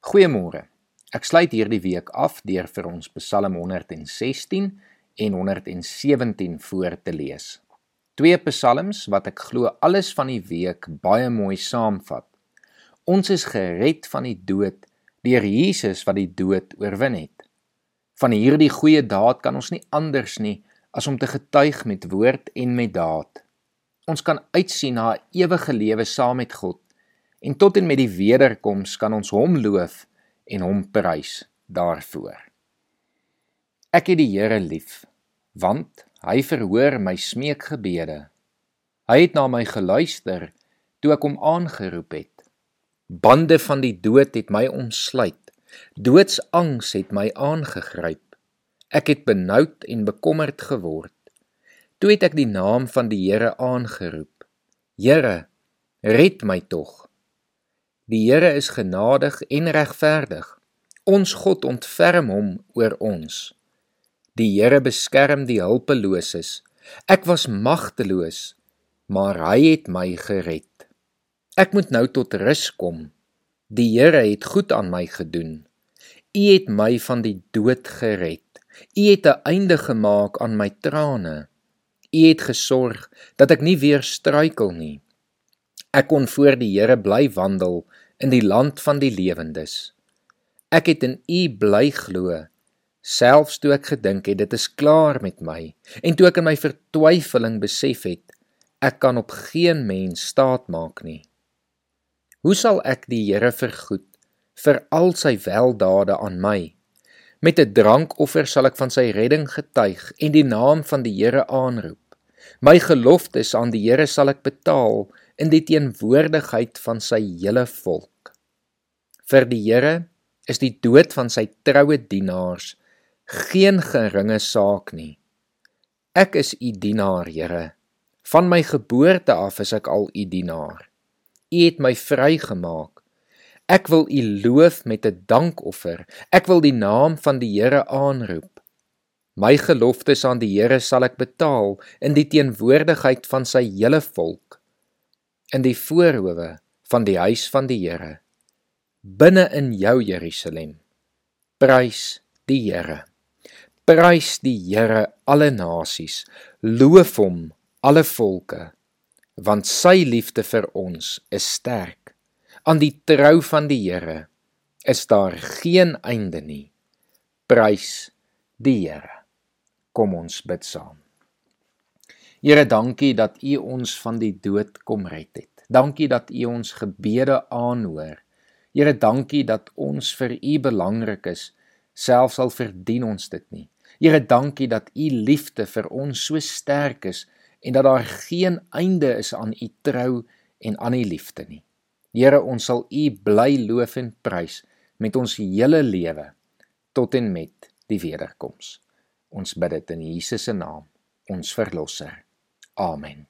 Goeiemôre. Ek sluit hierdie week af deur vir ons Psalm 116 en 117 voor te lees. Twee psalms wat ek glo alles van die week baie mooi saamvat. Ons is gered van die dood deur Jesus wat die dood oorwin het. Van hierdie goeie daad kan ons nie anders nie as om te getuig met woord en met daad. Ons kan uitsien na 'n ewige lewe saam met God en tot en met die wederkoms kan ons hom loof en hom prys daarvoor. Ek het die Here lief, want hy verhoor my smeekgebede. Hy het na my geluister toe ek hom aangeroep het. Bande van die dood het my omsluit. Doodsangs het my aangegryp. Ek het benoud en bekommerd geword. Toe het ek die naam van die Here aangeroep. Here, red my tog. Die Here is genadig en regverdig. Ons God ontferm hom oor ons. Die Here beskerm die hulpeloses. Ek was magteloos, maar hy het my gered. Ek moet nou tot rus kom. Die Here het goed aan my gedoen. U het my van die dood gered. U het 'n einde gemaak aan my trane. U het gesorg dat ek nie weer struikel nie. Ek kon voor die Here bly wandel in die land van die lewendes. Ek het in U bly glo, selfs toe ek gedink het dit is klaar met my en toe ek in my vertwyfeling besef het ek kan op geen mens staat maak nie. Hoe sal ek die Here vergoed vir al sy weldade aan my? Met 'n drankoffer sal ek van sy redding getuig en die naam van die Here aanroep. My geloftes aan die Here sal ek betaal in die teenwoordigheid van sy hele volk. Vir die Here is die dood van sy troue dienaars geen geringe saak nie. Ek is u dienaar, Here. Van my geboorte af is ek al u dienaar. U het my vrygemaak. Ek wil u loof met 'n dankoffer. Ek wil die naam van die Here aanroep. My geloftes aan die Here sal ek betaal in die teenwoordigheid van sy hele volk in die voorhoewe van die huis van die Here binne in jou Jerusalem. Prys die Here. Prys die Here alle nasies. Loof hom alle volke want sy liefde vir ons is sterk. Aan die trou van die Here is daar geen einde nie. Prys die Here. Kom ons bid saam Here, dankie dat U ons van die dood kom red het. Dankie dat U ons gebede aanhoor. Here, dankie dat ons vir U belangrik is, selfs al verdien ons dit nie. Here, dankie dat U liefde vir ons so sterk is en dat daar geen einde is aan U trou en aan U liefde nie. Here, ons sal U bly loof en prys met ons hele lewe tot en met die wederkoms. Ons bid dit in Jesus se naam, ons verlosser. Amen.